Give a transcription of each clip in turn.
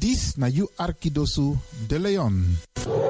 Dis na you de Leon.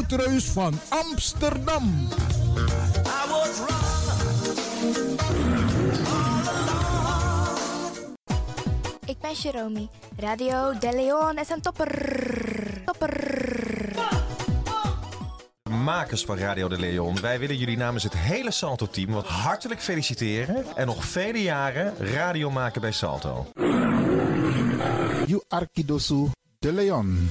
woudreus van Amsterdam. Ik ben Jerome. Radio De Leon is een topper. Topper. Makers van Radio de Leon, wij willen jullie namens het hele Salto-team wat hartelijk feliciteren en nog vele jaren radio maken bij Salto. You Arkidosu de Leon.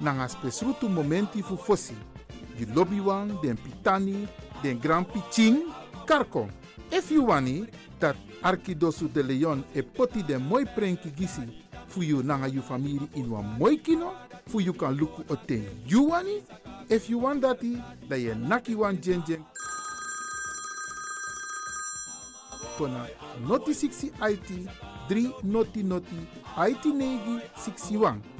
nanga spesrutu momenti fu fosi. You lobby wan, den pitani, den grand piching, karko. If you wani, dat Arkidosu de Leon e poti den moi prenki gisi fu you nanga you family in wan moi kino, fu you kan luku o ten you wani. If you want dati, da ye naki wan jen jen. Kona noti 60 IT, 3 noti noti, IT negi 61.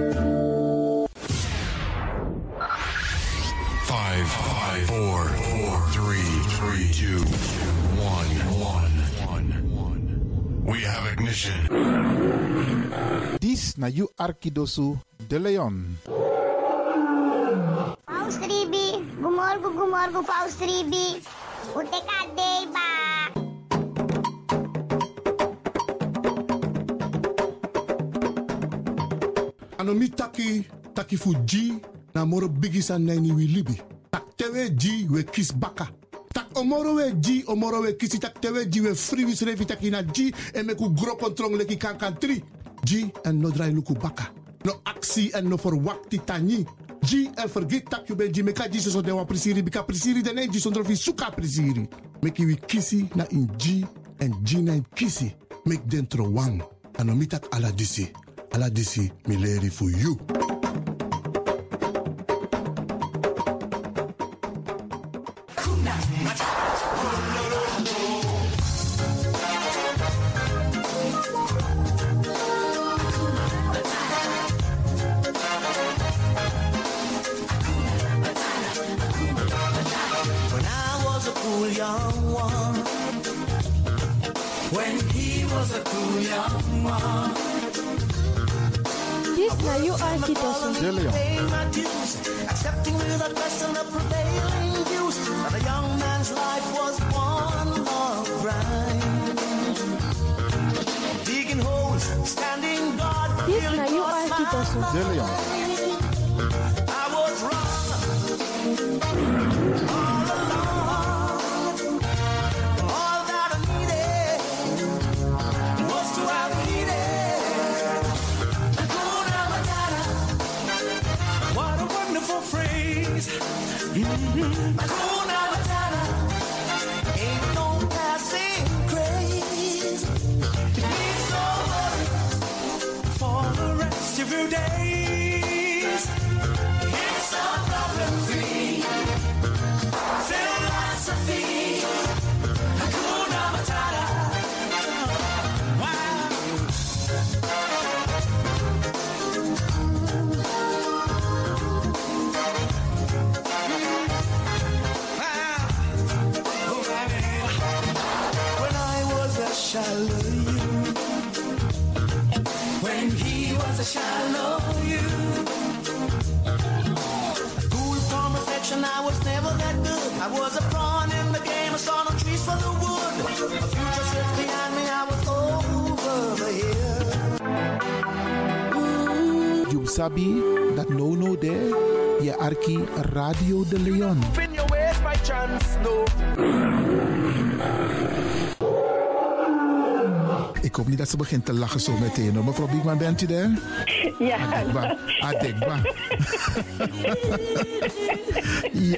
Five, five, four, four, three, three, two, one, one, one, one. We have ignition. Dis na you Arkidosu de Leon. Paus Ribi, gumorgo gumorgo Paus Ribi. Ute kadei ba. ano mi taki taki fu ji na moro bigi san nani wi libi tewe ji we kis baka. Tak omoro we ji omoro we kisi tak tewe ji we free wis revi taki na ji e me ku gro kontrong leki kan kan tri. Ji en no drai luku baka. No aksi en no for wakti tani ji en forget tak you ben ji me ka ji so de wa prisiri. Bika prisiri de ne ji sondro fi suka prisiri. Meki wi kisi na in ji en ji na in kisi. Mek dentro wang. Ano mi tak ala disi. Ala disi mi leri fu you This na you are Kitoso. Accepting the prevailing views that a young man's life was one. Digging holes, standing guard. This you are Kitoso. But I was a pawn in the game, I saw no trees for the wood. A future slipped behind me, I was over the hill. You sabi that no no there. Je arki Radio de Leon. Spin your ways by chance, no. Ik hoop niet dat ze begint te lachen zo meteen. hoor. Mevrouw Biekman, bent u daar? Ja. Adekba. Adekba. ja.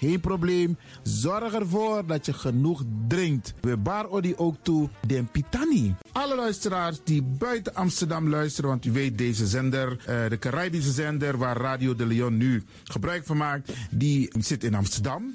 Geen probleem. Zorg ervoor dat je genoeg drinkt. We bar odi ook toe den pitani. Alle luisteraars die buiten Amsterdam luisteren, want u weet deze zender, eh, de Caribische zender waar Radio de Leon nu gebruik van maakt, die zit in Amsterdam.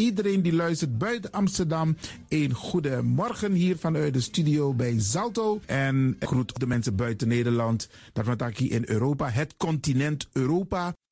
Iedereen die luistert buiten Amsterdam, een goede morgen hier vanuit de studio bij Zalto. En groet de mensen buiten Nederland, dat we in Europa, het continent Europa.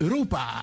Europa.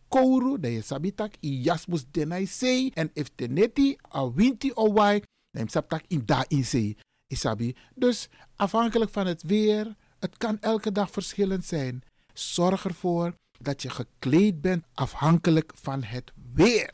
kouru, dat je sabitak i jasmus denai sei. En if a winti o wai, dan in da in. Isabi. Dus afhankelijk van het weer, het kan elke dag verschillend zijn. Zorg ervoor dat je gekleed bent afhankelijk van het weer.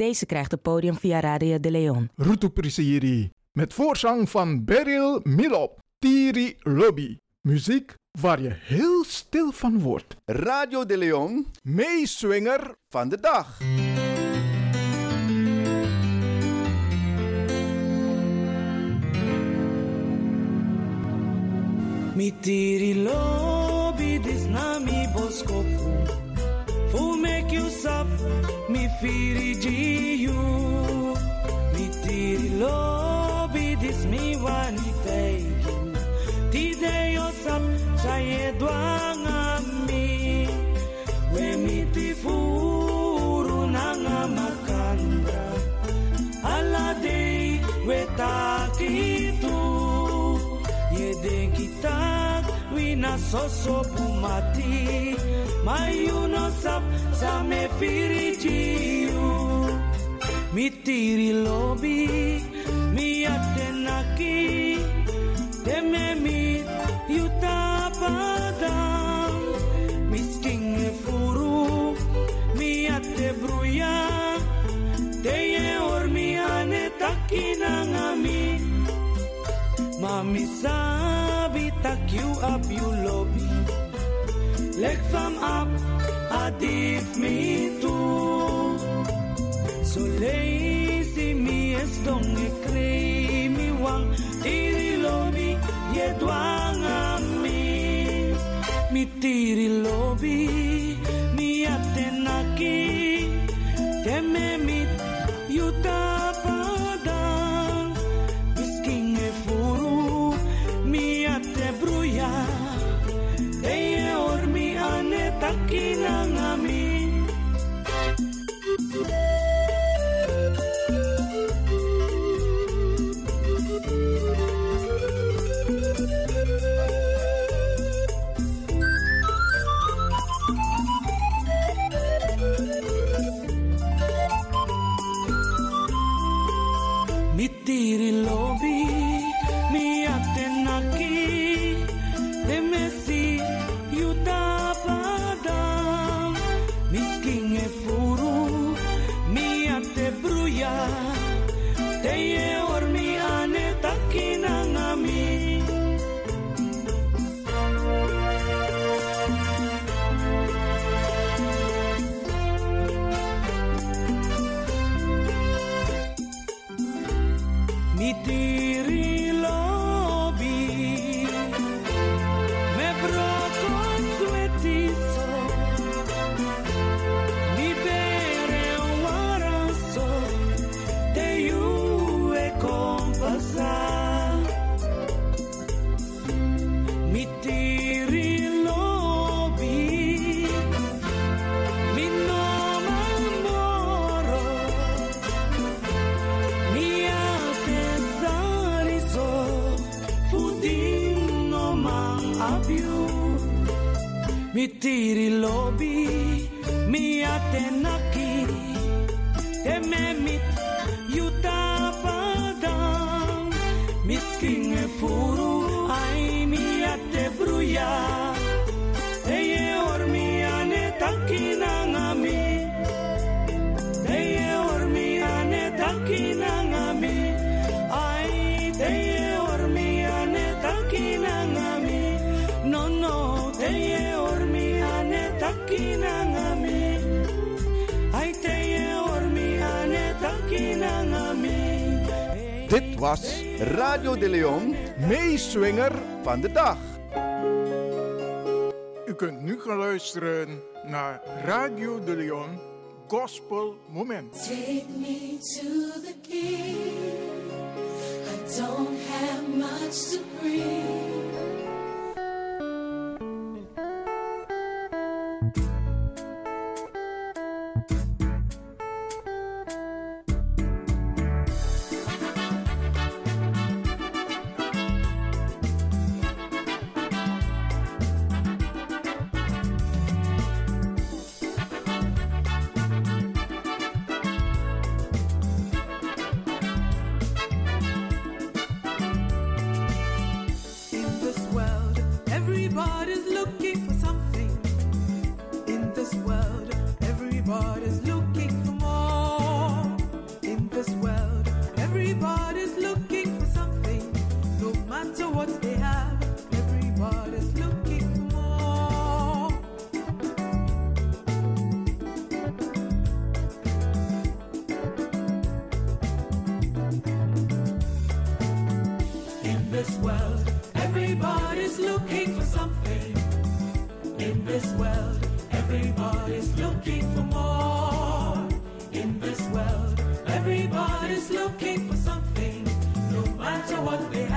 Deze krijgt het podium via Radio de Leon. Rutu Prisiri. Met voorzang van Beryl Milop. Tiri Lobby. Muziek waar je heel stil van wordt. Radio de Leon. Meeswinger van de dag. Mi tiri lobby, this na mi boskopu. que o me fire de you. Me tire lobe, diz me one day. Tidei o sapo, já é do anão. na nasoso mati mayunosap sa me pirijiu mitiri lobi mi atenaki teme tememi yutapada misking furu mi atebruya teye takina takinangami Mami sabi tak you up you lobby. Leg from up, adif me too. So lazy me es dong e krei mi wang. Tiri lobby, ye dwang ami. Ah, mi tiri lobby, was Radio de Leon meeswinger van de dag. U kunt nu gaan luisteren naar Radio de Leon Gospel Moment. Take me to the king. I don't have much to bring. what they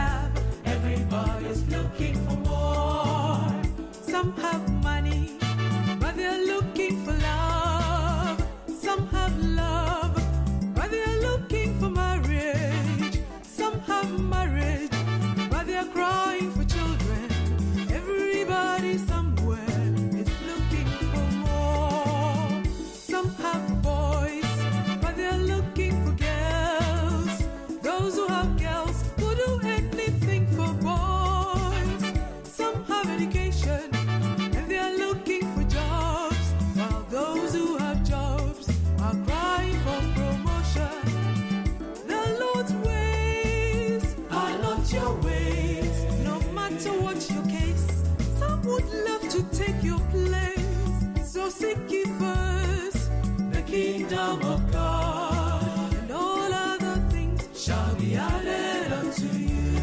would love to take your place. So seek ye first the kingdom of God, and all other things shall be added unto you.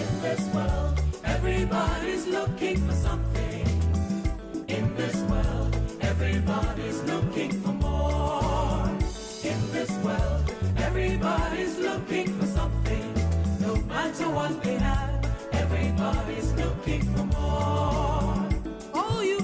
In this world, everybody's looking for something. In this world, everybody's looking for more. In this world, everybody's looking for something, no matter what they have. All is looking for more. Oh, you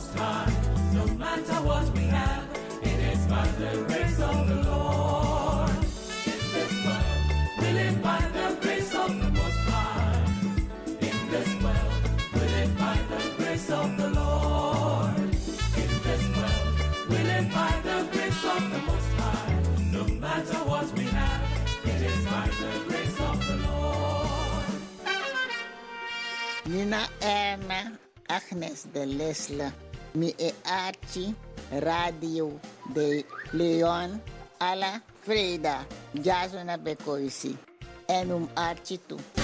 most high. No matter what we have, it is by the grace of the Lord. In this world, we live by the grace of the most high. In this world, we live by the grace of the Lord. In this world, we live by the grace of the most high. No matter what we have, it is by the grace of the Lord. Nina Erna. Agnes de Lesla. Mi e arti radio de Leon alla Freda, Jasona Becoisi. En um arti tu.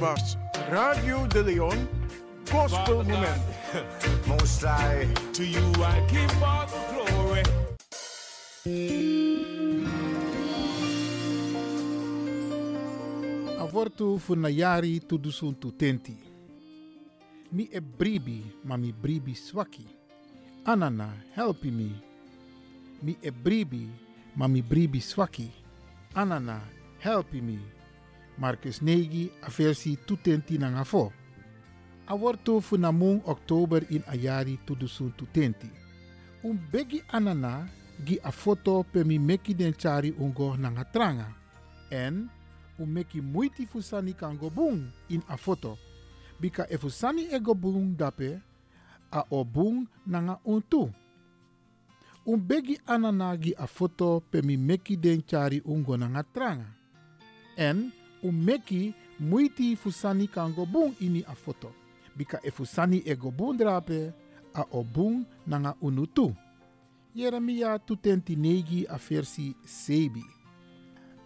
Radio de Leon Gospel Moment. Most high, to you I give all the glory. Avortu funayari tudusun tutenti. Mi e bribi, ma mi bribi swaki. Anana, help me. Mi e bribi, ma mi bribi swaki. Anana, help me. Marcus Negi, a fersi tutenti nanga fo. A worto funamung oktober in ayari tudusun tutenti. Un begi anana gi a foto pemi meki den chari ungo nangatranga. En um meki muiti fusani kango bung in a foto. Bika e fusani ego bung dape a obung nanga untu. Un begi anana gi a foto pemi meki den chari ungo nangatranga. En u meki muiti fusani kan go bung ini a foto. Bika e fusani e go bung drape a o bung nanga unutu. Jeremia tutenti negi a versi sebi.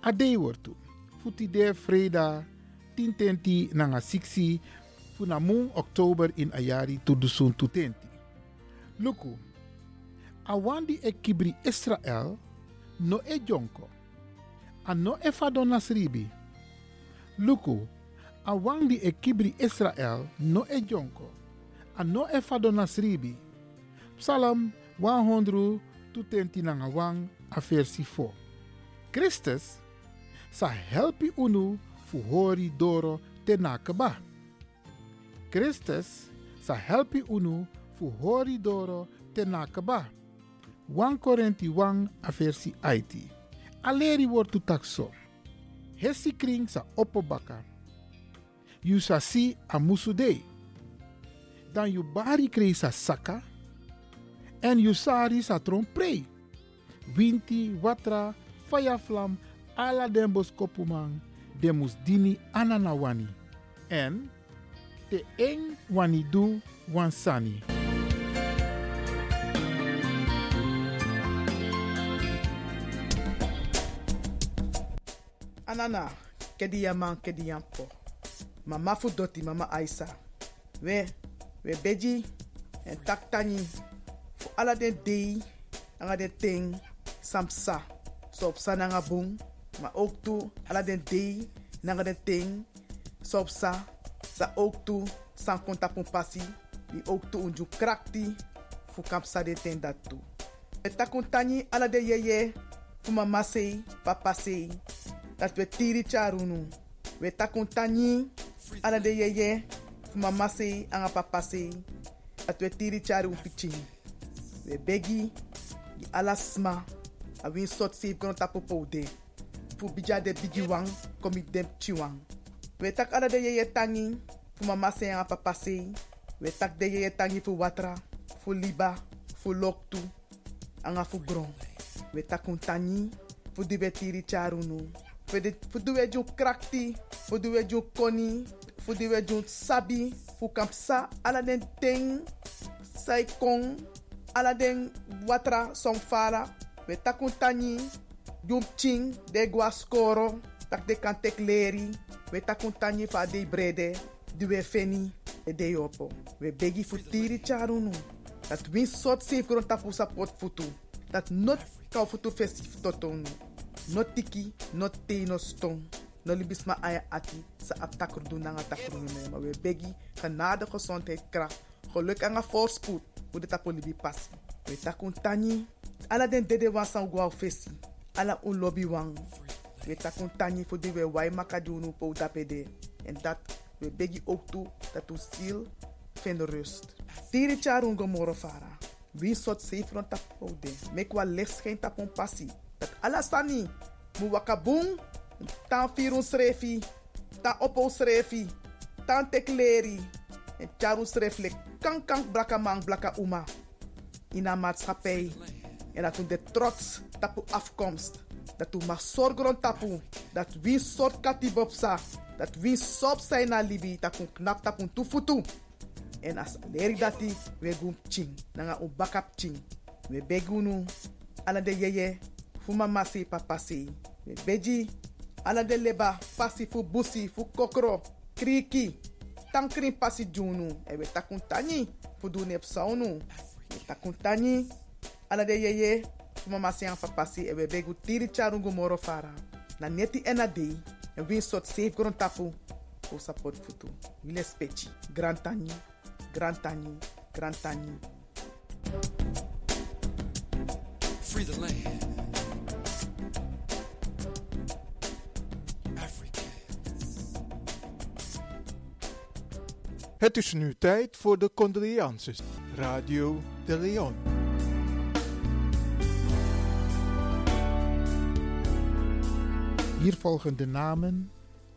A dei wortu. Futi de freda tintenti nanga siksi funa mun oktober in ayari tudusun tutenti. Luku. Awandi e kibri Israel no e jonko. A no e fadonas ribi. Luku. Awandi e kibri Israel no e jonko. No e fadonas ribi. Psalm 100 tutenti nanga wang a versi 4. Christus sa helpi unu fu hori doro te nakaba. Christus sa helpi unu fu hori doro te nakaba. 1 Korinti 1 a versi 8. Aleri wordt takso. Hesi kring sa opobaka. You sa si a musudei. Dan you bari sa saka. En you sari sa tromprei. Winti, watra, fire flam, ala den boskopumang, demus dini ananawani. En te eng wani du wansani. Anana, kedi yaman kedi yampo. Mama fu doti mama Aisa. We, we beji en tak tani. Fu ala den dei, anga den ting, samsa. So op sa nanga bung. Maar ook toe, ala den dei, nanga den ting, so op sa. Sa ook toe, san konta pun pasi. Die ook toe unju krakti. Fu kapsa de ten dat toe. We takun tani ala de yeye. Fu mama sei, papa sei. Dat we tiri charunu. We takun tani ala de yeye. Mama sei, anga papa sei. Dat we tiri charu pichini. We begi, di ala sma. A win sot save kono tapo poude. Fu bija de bigi wang, komi dem chiwang. We tak ala de yeye tangi. Fu mama sei, anga papa sei. We tak de yeye tangi fu watra. Fu liba, fu loktu. Anga fu gron. We takun tani. Fu di we tiri charunu. Fu di we ju krakti. Di we ju koni. Di we ju sabi. Fu kampsa ala ting. Sai kong. Watra som fala. We takun tani. Jum ching. De gwa skoro. Tak de kan tek leri. We takun tani fa de brede. Di we feni. E de yopo. We begi fu tiri charunu. Dat win sot safe grond tapu sa pot futu. Dat not kau futu festif totonu. Not tiki, not te, no stong. No libis ma aya ati sa aptakur doen na takur me. Maar we begi genade gezondheid kracht. Geluk en voorspoed. Hoe de tapu libi passi. We takun tani. Ala den dede wan san fesi. Ala un lobby wang. We takun tani voor die we wai makadunu po tapede. En dat we begi ook toe dat u ziel vindt rust. Tiri charun gomoro fara. Wie sot safe rond tapode. Mek wa licht geen tapon passi. Alasani. Mu wakabung. Tan firun srefi. Tan opo srefi. Tan tekleri. En charun srefle. Kan kan blaka man blaka uma. In een maatschappij. En dat we de trots tapu afkomst. Dat we maar zorgen tapu. Dat wie soort katibopsa. Dat wie sop zijn na libi. We knap tapu tufutu. En as leri dati we gum ching. Nanga un backup ching. We begunu. Ala de yeye. Fu mama si papa si. We beji. Ala de leba. Pasi fu busi. Fu kokro. Kriki. Tankrin pasi junu. E we takun tani. Fu du nep saunu. We takun tani. Ala de yeye. Fu mama si an papa si. E we begu tiri charungu moro fara. Na neti ena dei. En win sot safe gron tapu. Fu support futu. Wile spechi. Grand tani. Grand tani. Grand tani. Free the land. Het is nu tijd voor de condoleances. Radio de Leon. Hier volgen de namen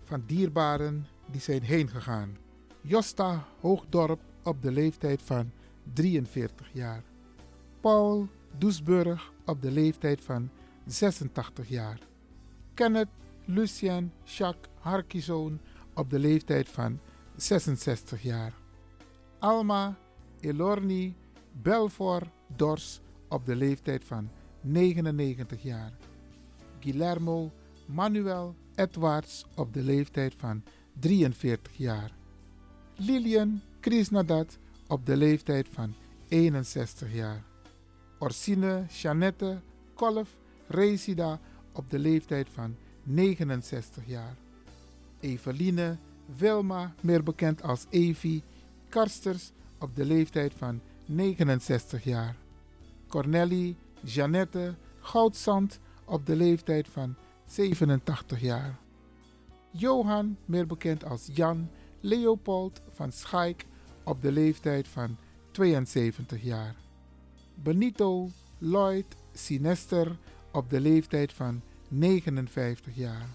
van dierbaren die zijn heen gegaan. Josta Hoogdorp op de leeftijd van 43 jaar. Paul Doesburg op de leeftijd van 86 jaar. Kenneth Lucien Jacques Harkizoon op de leeftijd van 66 jaar. Alma Elorni Belfort Dors op de leeftijd van 99 jaar. Guillermo Manuel Edwards op de leeftijd van 43 jaar. Lilian Krisnadat op de leeftijd van 61 jaar. Orsine Jeannette Kolf Resida op de leeftijd van 69 jaar. Eveline Wilma, meer bekend als Evie Karsters op de leeftijd van 69 jaar. Cornelie Jeannette Goudzand op de leeftijd van 87 jaar. Johan, meer bekend als Jan Leopold van Schaik op de leeftijd van 72 jaar. Benito Lloyd Sinester op de leeftijd van 59 jaar.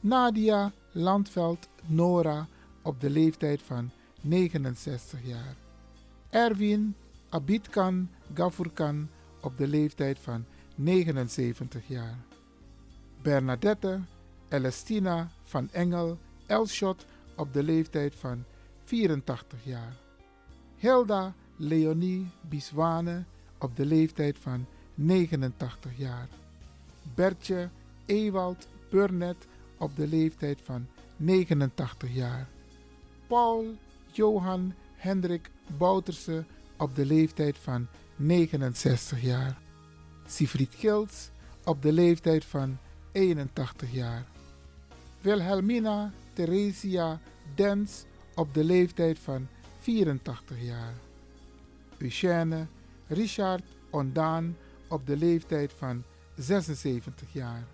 Nadia Landveld Nora op de leeftijd van 69 jaar. Erwin Abitkan Gafurkan op de leeftijd van 79 jaar. Bernadette Celestina van Engel Elshot op de leeftijd van 84 jaar. Hilda Leonie Biswane op de leeftijd van 89 jaar. Bertje Ewald Burnett op de leeftijd van 89 jaar. Paul Johan Hendrik Bouterse op de leeftijd van 69 jaar. Siegfried Gils op de leeftijd van 81 jaar. Wilhelmina Theresia Dens op de leeftijd van 84 jaar. Eugène Richard Ondaan op de leeftijd van 76 jaar.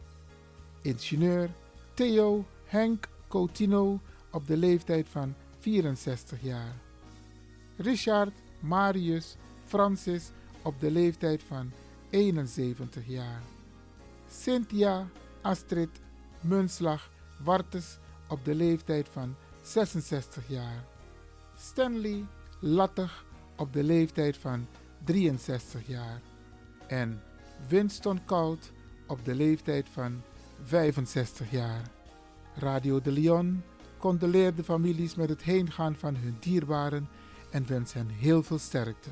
Ingenieur Theo Henk Coutinho op de leeftijd van 64 jaar. Richard Marius Francis op de leeftijd van 71 jaar. Cynthia Astrid Munslag Wartes op de leeftijd van 66 jaar. Stanley Lattig op de leeftijd van 63 jaar. En Winston Koud op de leeftijd van 65 jaar. Radio de Leon condoleert de families met het heengaan van hun dierbaren en wens hen heel veel sterkte.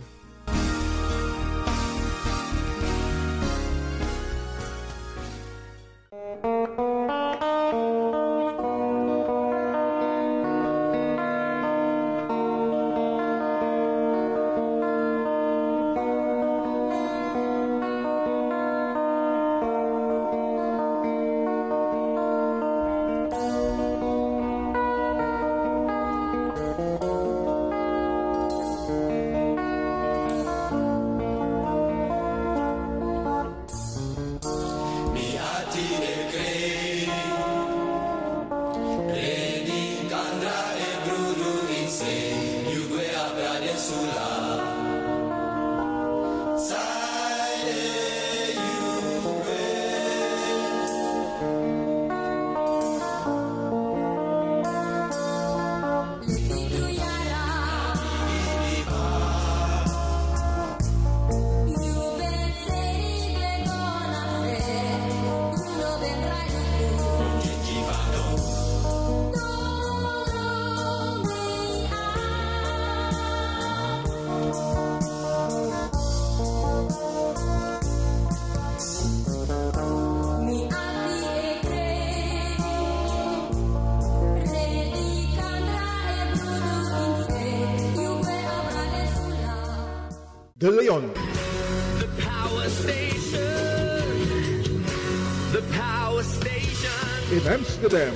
De Leon. The power station The power station In Amsterdam.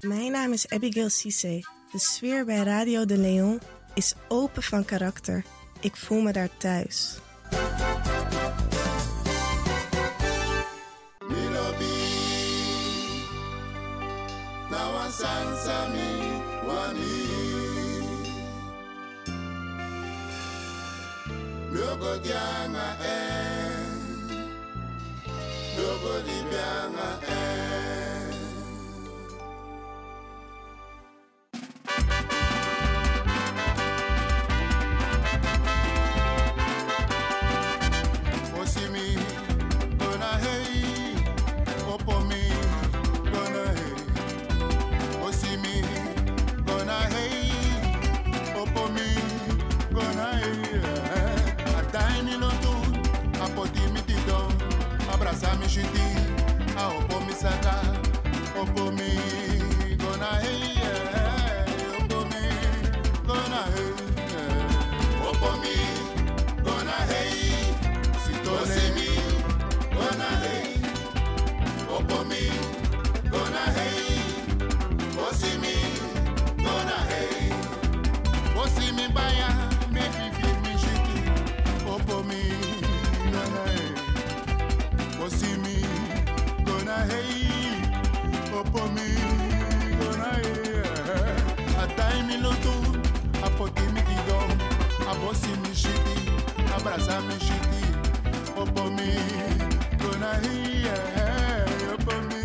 Mijn naam is Abigail Cisse. De sfeer bij Radio de Leon is open van karakter. Ik voel me daar thuis. wosi mi shiki abrasa mi shiki opo mi gona hiye opo mi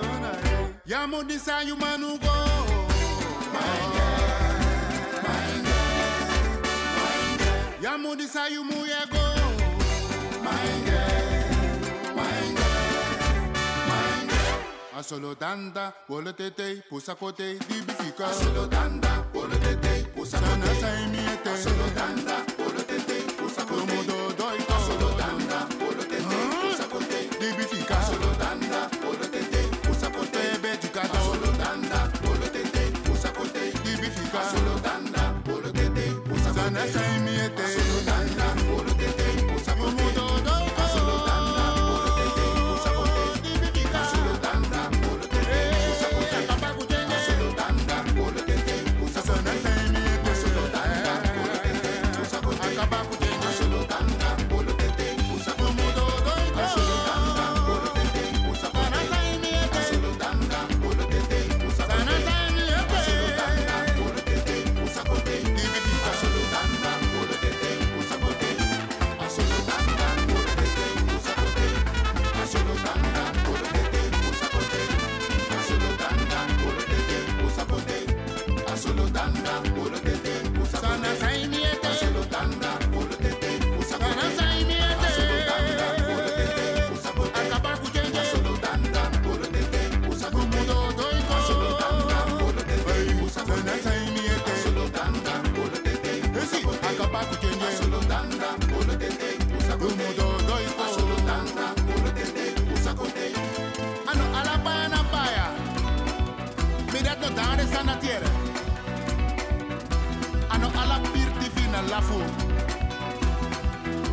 gona Yamu disa yumanu go. Yamudisa yumuye go. Asolo danda, wole tete, pusa kote, dibifica. Asolo danda, usatutei asolo danda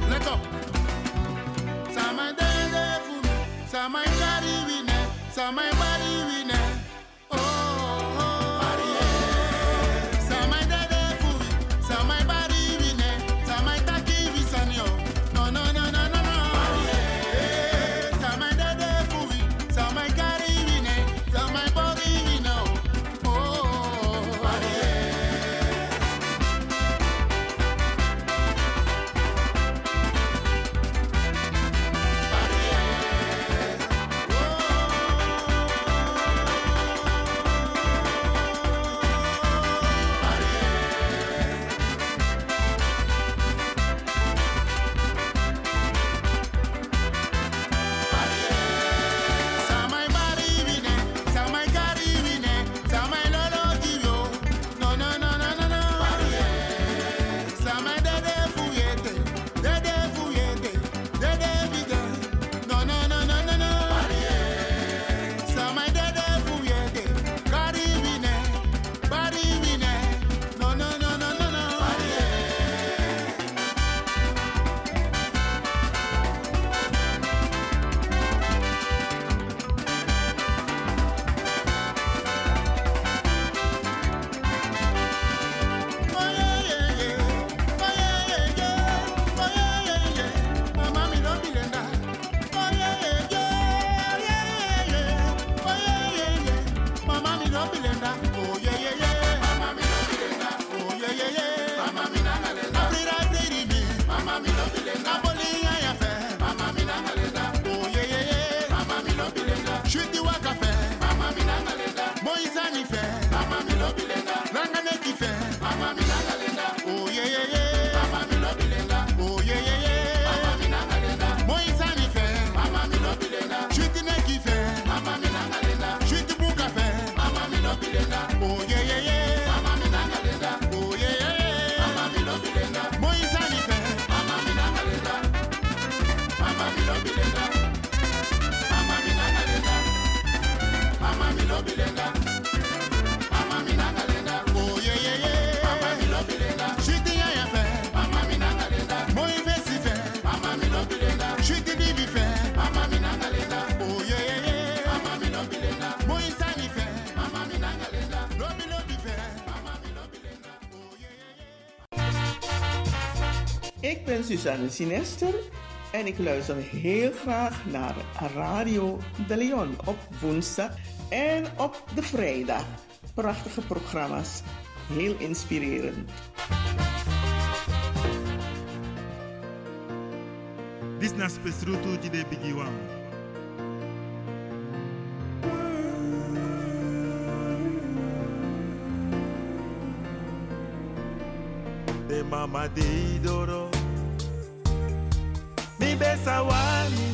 Let up. Some I deliver, some I carry with me, some I. Suzanne Sinester en ik luister heel graag naar Radio de Leon op woensdag en op de vrijdag. Prachtige programma's, heel inspirerend. De mama de idoro. Yes, I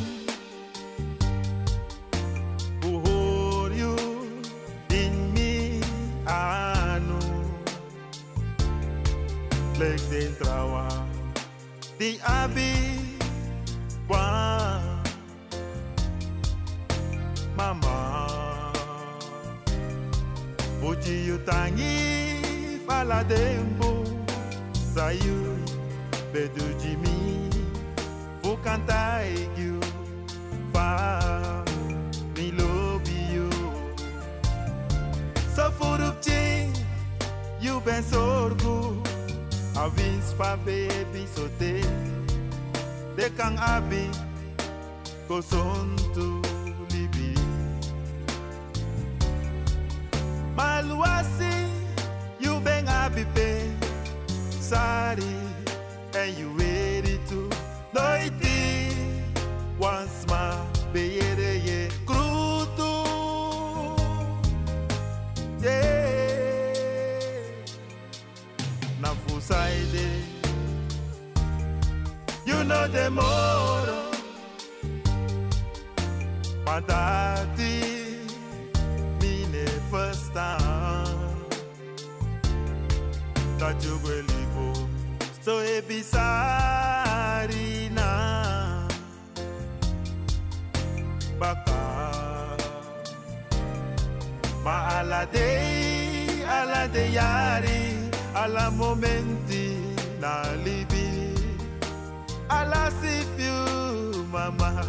baka. One aladeyari ala momenti na libi. Ala mama ma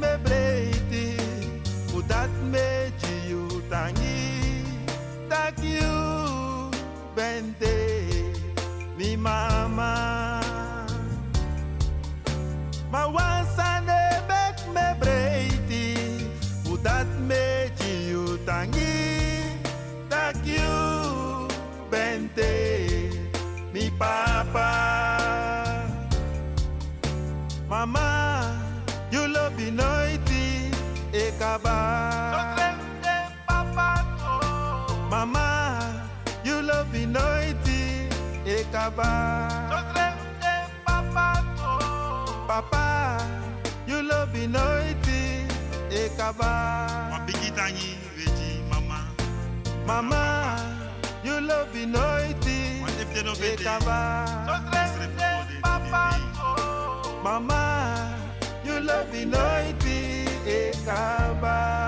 me break mama, my wife. Papa. Oh. Papa, you love me noity. Ekaba. Mapikitani, Veji, Mama. Mama, you love me noity. No them, Papa. Oh. Mama, you love me noity. Ekaba.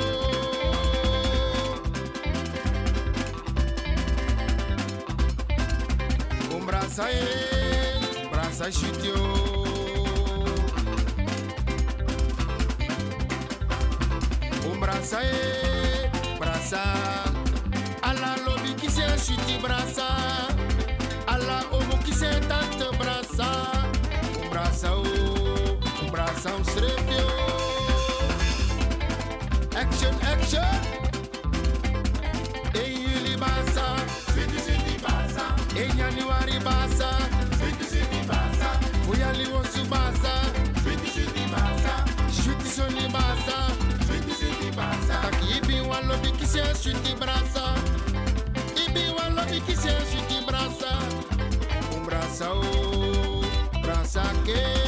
brasa e, brasa shitio. Um brasa e, brasa. Ala lobi kise shiti brasa. Ala omo kise tante brasa. Um brasa o, um brasa um srepio. Action, action. In juli basa. Em Januari passa, 27 passa. Fui ali Subasa, passa. Chute Sony passa, 27 passa. Aqui bem se é chute braça. E bem o. Um braça, oh, braça que.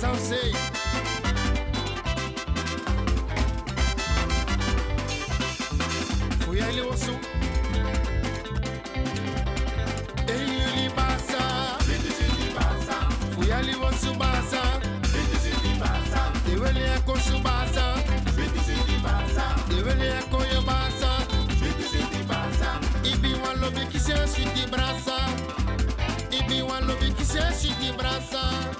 mas não sei. Fui ele osso. Ele lhe passa. Fui ele osso passa. Eu ele é com subasa. Eu ele é com yobasa. Ibi wan lobi ki se suti brasa. Ibi wan lobi ki se suti brasa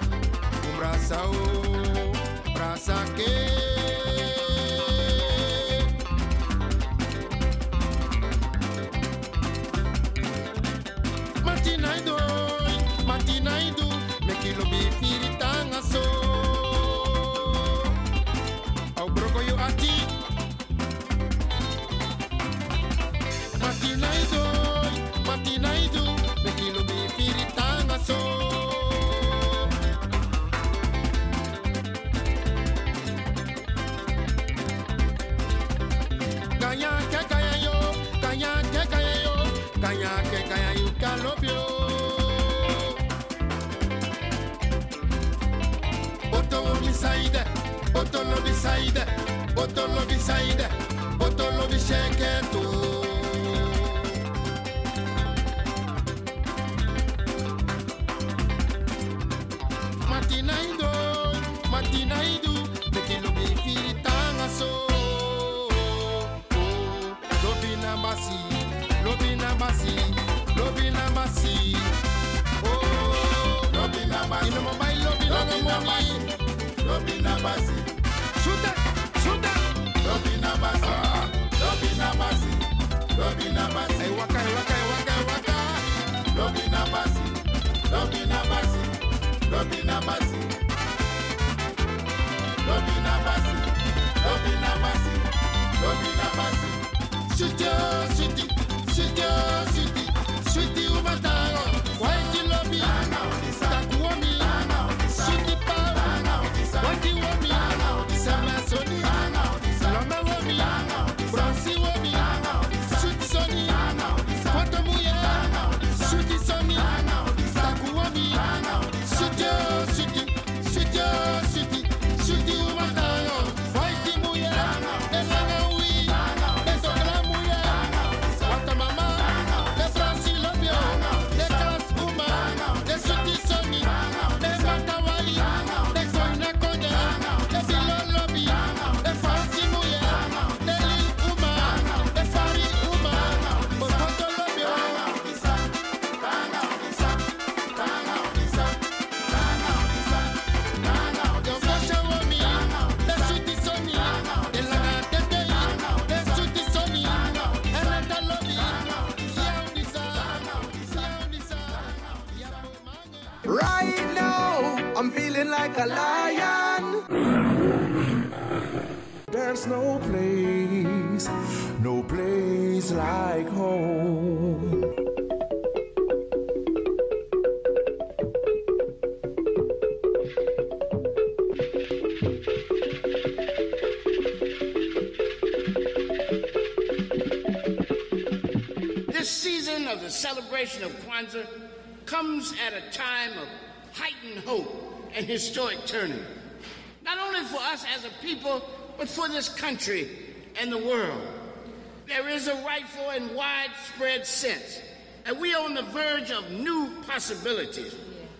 praça, ô, praça que bisaide botolo bisaide botolo bishenketu matinaido matinaidu mekilo bifiri tanga so lobi na lobi lobi oh lobi na basi lobi na lobi na Robina Bassi. Robina Bassi. Robina Bassi. Robina Bassi. Sweetie, oh, sweetie, oh, sweetie, sweetie, oh, sweetie, sweetie, like a lion. There's no place, no place like home. This season of the celebration of Kwanzaa comes at a time of heightened hope and historic turning. Not only for us as a people, but for this country and the world. There is a rightful and widespread sense And we are on the verge of new possibilities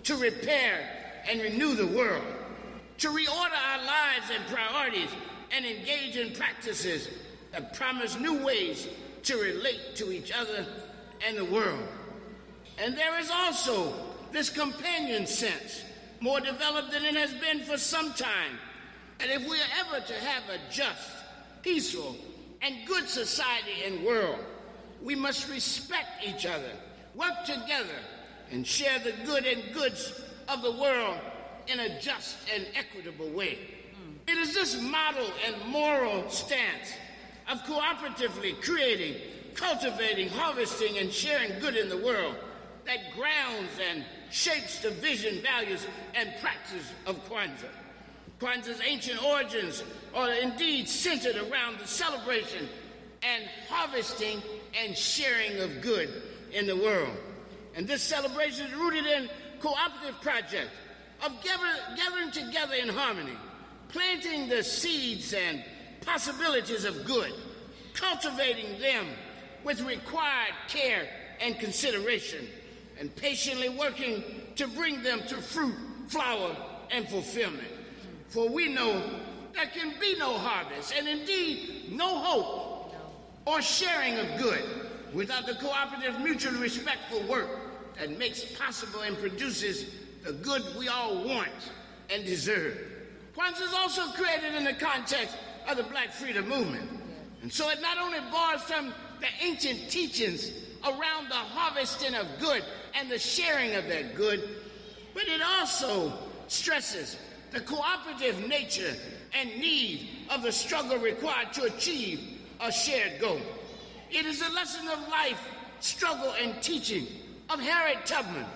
to repair and renew the world, to reorder our lives and priorities, and engage in practices that promise new ways to relate to each other and the world. And there is also this companion sense, more developed than it has been for some time. And if we are ever to have a just, peaceful, and good society and world, we must respect each other, work together, and share the good and goods of the world in a just and equitable way. It is this model and moral stance of cooperatively creating, cultivating, harvesting, and sharing good in the world that grounds and shapes the vision, values, and practice of Kwanzaa. Kwanzaa's ancient origins are indeed centered around the celebration and harvesting and sharing of good in the world. And this celebration is rooted in cooperative projects of gathering together in harmony, planting the seeds and possibilities of good, cultivating them with required care and consideration, and patiently working to bring them to fruit, flower, and fulfillment. For we know there can be no harvest, and indeed no hope or sharing of good without the cooperative, mutually respectful work that makes possible and produces the good we all want and deserve. Kwanzaa is also created in the context of the Black Freedom Movement. And so it not only borrows from the ancient teachings around the harvesting of good and the sharing of that good, but it also stresses the cooperative nature and need of the struggle required to achieve a shared goal. It is a lesson of life, struggle, and teaching of Harriet Tubman,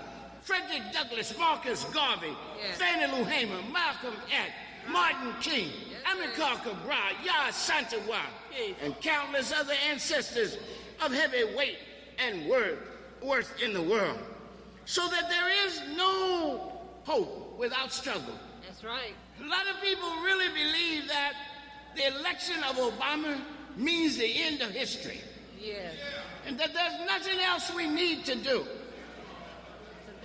Frederick Douglass, Marcus Garvey, Fannie Lou Hamer, Malcolm X, Martin King, Amilcar Cabral, Yah Santawa, and countless other ancestors of heavy weight and worth in the world. So that there is no hope without struggle. That's right. A lot of people really believe that the election of Obama means the end of history Yes. and that there's nothing else we need to do.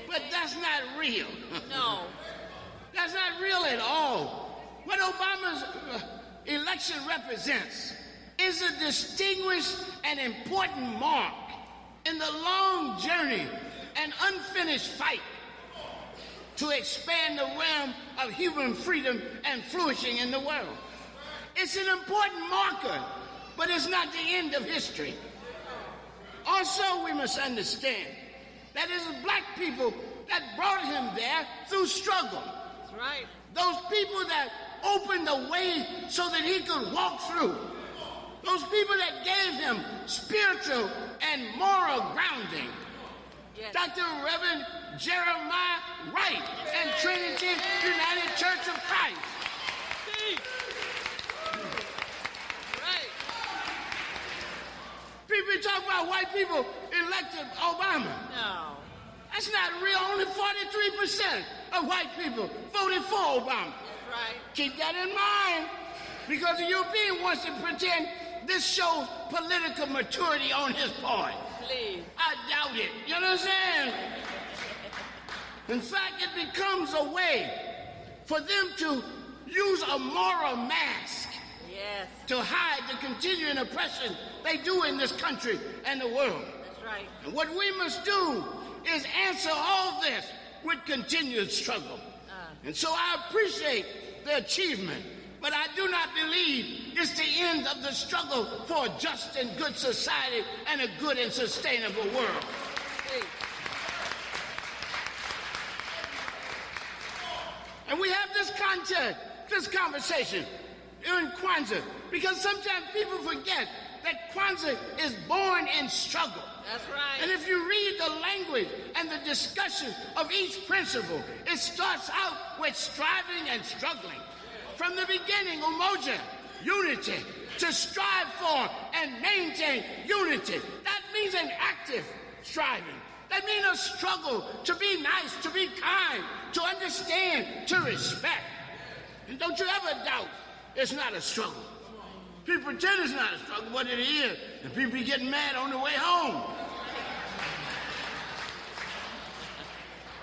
But that's not real. No. That's not real at all. What Obama's uh, election represents is a distinguished and important mark in the long journey and unfinished fight to expand the realm of human freedom and flourishing in the world. It's an important marker, but it's not the end of history. Also, we must understand that it is black people that brought him there through struggle. That's right. Those people that opened the way so that he could walk through. Those people that gave him spiritual and moral grounding. Dr. Reverend Jeremiah Wright and Trinity United Church of Christ. People talk about white people elected Obama. No. That's not real. Only 43% of white people voted for Obama. That's right. Keep that in mind. Because the European wants to pretend this shows political maturity on his part. I doubt it. You know what I'm saying? In fact, it becomes a way for them to use a moral mask Yes. to hide the continuing oppression they do in this country and the world. That's right. And what we must do is answer all this with continued struggle. Uh. And so I appreciate the achievement, but I do not believe it's the end of the struggle for a just and good society and a good and sustainable world. And we have this content, this conversation in Kwanzaa, because sometimes people forget that Kwanzaa is born in struggle. That's right. And if you read the language and the discussion of each principle, it starts out with striving and struggling. From the beginning, umoja, unity, to strive for and maintain unity. That means an active striving. That means a struggle to be nice, to be kind, to understand, to respect. And don't you ever doubt it's not a struggle. People pretend it's not a struggle, but it is. And people be getting mad on the way home.